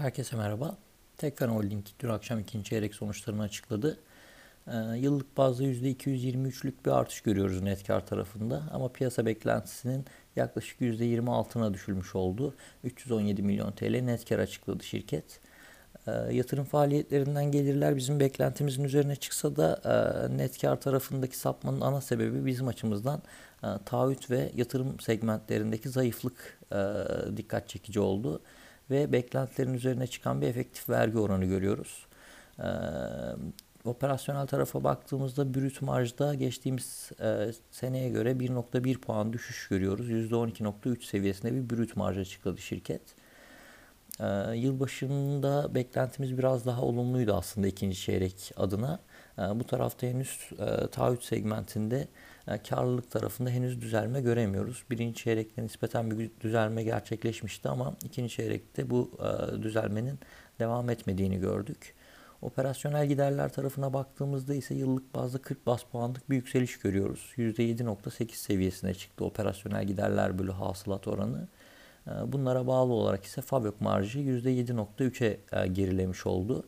Herkese merhaba. Tekfen Holding dün akşam ikinci çeyrek sonuçlarını açıkladı. Ee, yıllık bazda %223'lük bir artış görüyoruz net kar tarafında ama piyasa beklentisinin yaklaşık %20 altına düşülmüş oldu. 317 milyon TL net kar açıkladı şirket. Ee, yatırım faaliyetlerinden gelirler bizim beklentimizin üzerine çıksa da e, net kar tarafındaki sapmanın ana sebebi bizim açımızdan e, taahhüt ve yatırım segmentlerindeki zayıflık e, dikkat çekici oldu ve beklentilerin üzerine çıkan bir efektif vergi oranı görüyoruz. Ee, operasyonel tarafa baktığımızda brüt marjda geçtiğimiz e, seneye göre 1.1 puan düşüş görüyoruz. %12.3 seviyesinde bir brüt marj açıkladı şirket. Ee, yılbaşında beklentimiz biraz daha olumluydu aslında ikinci çeyrek adına. Ee, bu tarafta henüz e, taahhüt segmentinde e, karlılık tarafında henüz düzelme göremiyoruz. Birinci çeyrekte nispeten bir düzelme gerçekleşmişti ama ikinci çeyrekte bu e, düzelmenin devam etmediğini gördük. Operasyonel giderler tarafına baktığımızda ise yıllık bazda 40 bas puanlık bir yükseliş görüyoruz. %7.8 seviyesine çıktı operasyonel giderler bölü hasılat oranı. E, bunlara bağlı olarak ise fabrik marjı %7.3'e gerilemiş oldu.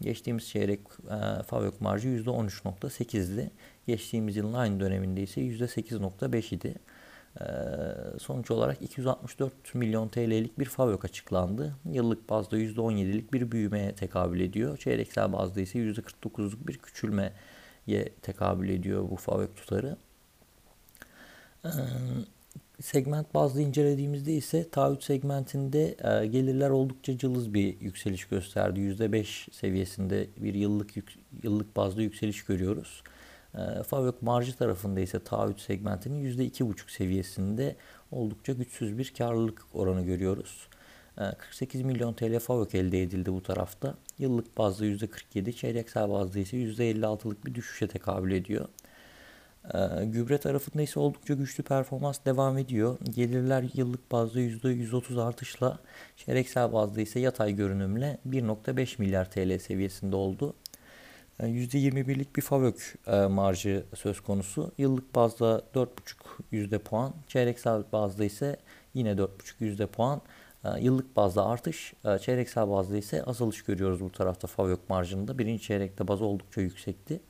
Geçtiğimiz çeyrek e, fabrik marjı %13.8'di. Geçtiğimiz yılın aynı döneminde ise %8.5 idi. E, sonuç olarak 264 milyon TL'lik bir fabrik açıklandı. Yıllık bazda %17'lik bir büyümeye tekabül ediyor. Çeyreksel bazda ise %49'luk bir küçülmeye tekabül ediyor bu fabrik tutarı. Segment bazlı incelediğimizde ise taahhüt segmentinde e, gelirler oldukça cılız bir yükseliş gösterdi. %5 seviyesinde bir yıllık yıllık bazda yükseliş görüyoruz. E, Favök marjı tarafında ise taahhüt segmentinin %2,5 seviyesinde oldukça güçsüz bir karlılık oranı görüyoruz. E, 48 milyon TL Favök elde edildi bu tarafta. Yıllık bazda %47, çeyreksel bazda ise %56'lık bir düşüşe tekabül ediyor. Ee, gübre tarafında ise oldukça güçlü performans devam ediyor. Gelirler yıllık bazda %130 artışla, çeyreksel bazda ise yatay görünümle 1.5 milyar TL seviyesinde oldu. %21'lik ee, bir FAVÖK e, marjı söz konusu. Yıllık bazda 4.5 yüzde puan, çeyreksel bazda ise yine 4.5 yüzde puan. Ee, yıllık bazda artış, çeyreksel bazda ise azalış görüyoruz bu tarafta FAVÖK marjında. Birinci çeyrekte baz oldukça yüksekti.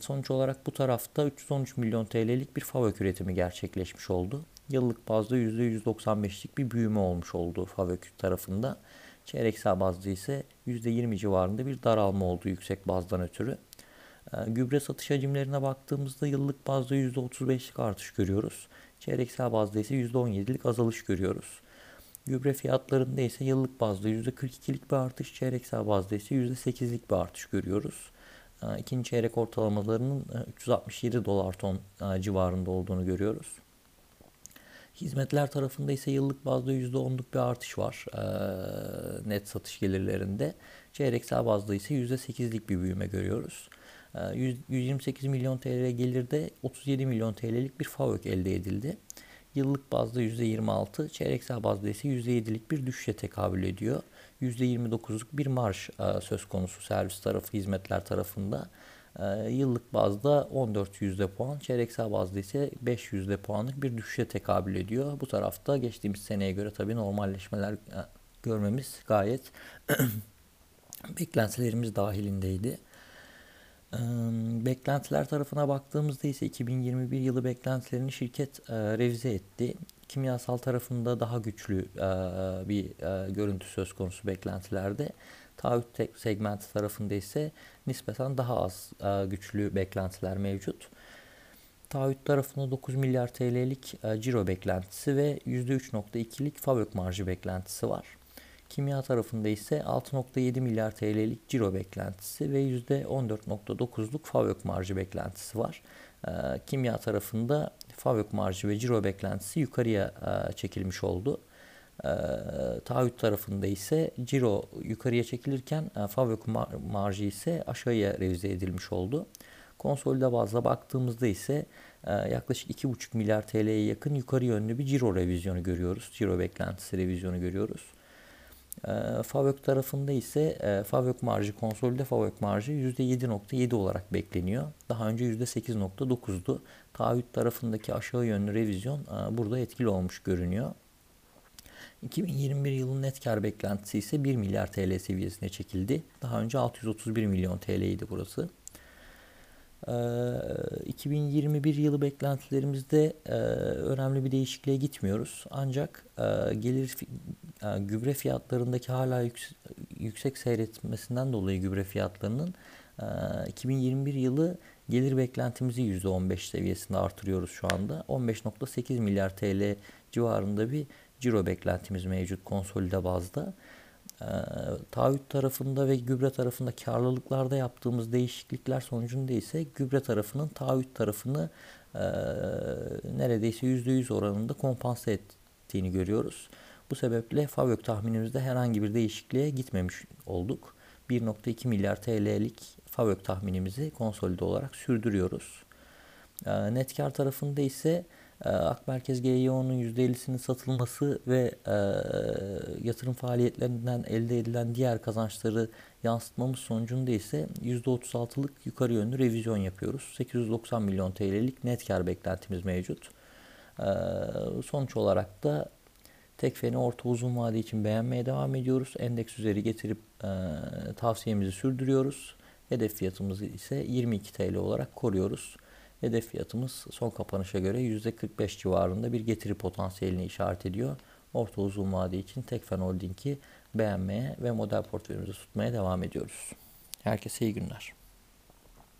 Sonuç olarak bu tarafta 313 milyon TL'lik bir FAVÖK üretimi gerçekleşmiş oldu. Yıllık bazda %195'lik bir büyüme olmuş oldu FAVÖK tarafında. Çeyreksel bazda ise %20 civarında bir daralma oldu yüksek bazdan ötürü. Ee, gübre satış hacimlerine baktığımızda yıllık bazda %35'lik artış görüyoruz. Çeyreksel bazda ise %17'lik azalış görüyoruz. Gübre fiyatlarında ise yıllık bazda %42'lik bir artış, çeyreksel bazda ise %8'lik bir artış görüyoruz. İkinci çeyrek ortalamalarının 367 e, dolar ton e, civarında olduğunu görüyoruz. Hizmetler tarafında ise yıllık bazda %10'luk bir artış var e, net satış gelirlerinde. Çeyreksel bazda ise %8'lik bir büyüme görüyoruz. 128 milyon TL gelirde 37 milyon TL'lik bir FAVÖK elde edildi. Yıllık bazda %26, çeyreksel bazda ise %7'lik bir düşüşe tekabül ediyor. %29'luk bir marş e, söz konusu servis tarafı, hizmetler tarafında. E, yıllık bazda 14 yüzde puan, çeyreksel bazda ise 5 yüzde puanlık bir düşüşe tekabül ediyor. Bu tarafta geçtiğimiz seneye göre tabii normalleşmeler e, görmemiz gayet beklentilerimiz dahilindeydi. Beklentiler tarafına baktığımızda ise 2021 yılı beklentilerini şirket revize etti kimyasal tarafında daha güçlü bir görüntü söz konusu beklentilerde. Taahhüt segmenti tarafında ise nispeten daha az güçlü beklentiler mevcut. Taahhüt tarafında 9 milyar TL'lik ciro beklentisi ve %3.2'lik fabrik marjı beklentisi var. Kimya tarafında ise 6.7 milyar TL'lik ciro beklentisi ve %14.9'luk fabrik marjı beklentisi var. E, kimya tarafında fabrik marjı ve ciro beklentisi yukarıya e, çekilmiş oldu. E, taahhüt tarafında ise ciro yukarıya çekilirken e, fabrik marjı ise aşağıya revize edilmiş oldu. Konsolide bazda baktığımızda ise e, yaklaşık 2,5 milyar TL'ye yakın yukarı yönlü bir ciro revizyonu görüyoruz. Ciro beklentisi revizyonu görüyoruz. E, Favök tarafında ise e, Favök marjı, konsolide Favök marjı %7.7 olarak bekleniyor. Daha önce %8.9'du. Taahhüt tarafındaki aşağı yönlü revizyon e, burada etkili olmuş görünüyor. 2021 yılının net kar beklentisi ise 1 milyar TL seviyesine çekildi. Daha önce 631 milyon TL idi burası. 2021 yılı beklentilerimizde önemli bir değişikliğe gitmiyoruz. Ancak gelir gübre fiyatlarındaki hala yüksek seyretmesinden dolayı gübre fiyatlarının 2021 yılı gelir beklentimizi %15 seviyesinde artırıyoruz şu anda. 15.8 milyar TL civarında bir ciro beklentimiz mevcut konsolide bazda. E, taahhüt tarafında ve gübre tarafında karlılıklarda yaptığımız değişiklikler sonucunda ise gübre tarafının taahhüt tarafını e, neredeyse %100 oranında kompanse ettiğini görüyoruz. Bu sebeple FAVÖK tahminimizde herhangi bir değişikliğe gitmemiş olduk. 1.2 milyar TL'lik FAVÖK tahminimizi konsolide olarak sürdürüyoruz. E, net kar tarafında ise e, Akmerkez GYO'nun %50'sinin satılması ve e, yatırım faaliyetlerinden elde edilen diğer kazançları yansıtmamız sonucunda ise %36'lık yukarı yönlü revizyon yapıyoruz. 890 milyon TL'lik net kar beklentimiz mevcut. E, sonuç olarak da Tekfen'i orta uzun vade için beğenmeye devam ediyoruz. Endeks üzeri getirip e, tavsiyemizi sürdürüyoruz. Hedef fiyatımızı ise 22 TL olarak koruyoruz. Hedef fiyatımız son kapanışa göre %45 civarında bir getiri potansiyelini işaret ediyor. Orta uzun vade için Tekfen Holding'i beğenmeye ve model portföyümüzü tutmaya devam ediyoruz. Herkese iyi günler.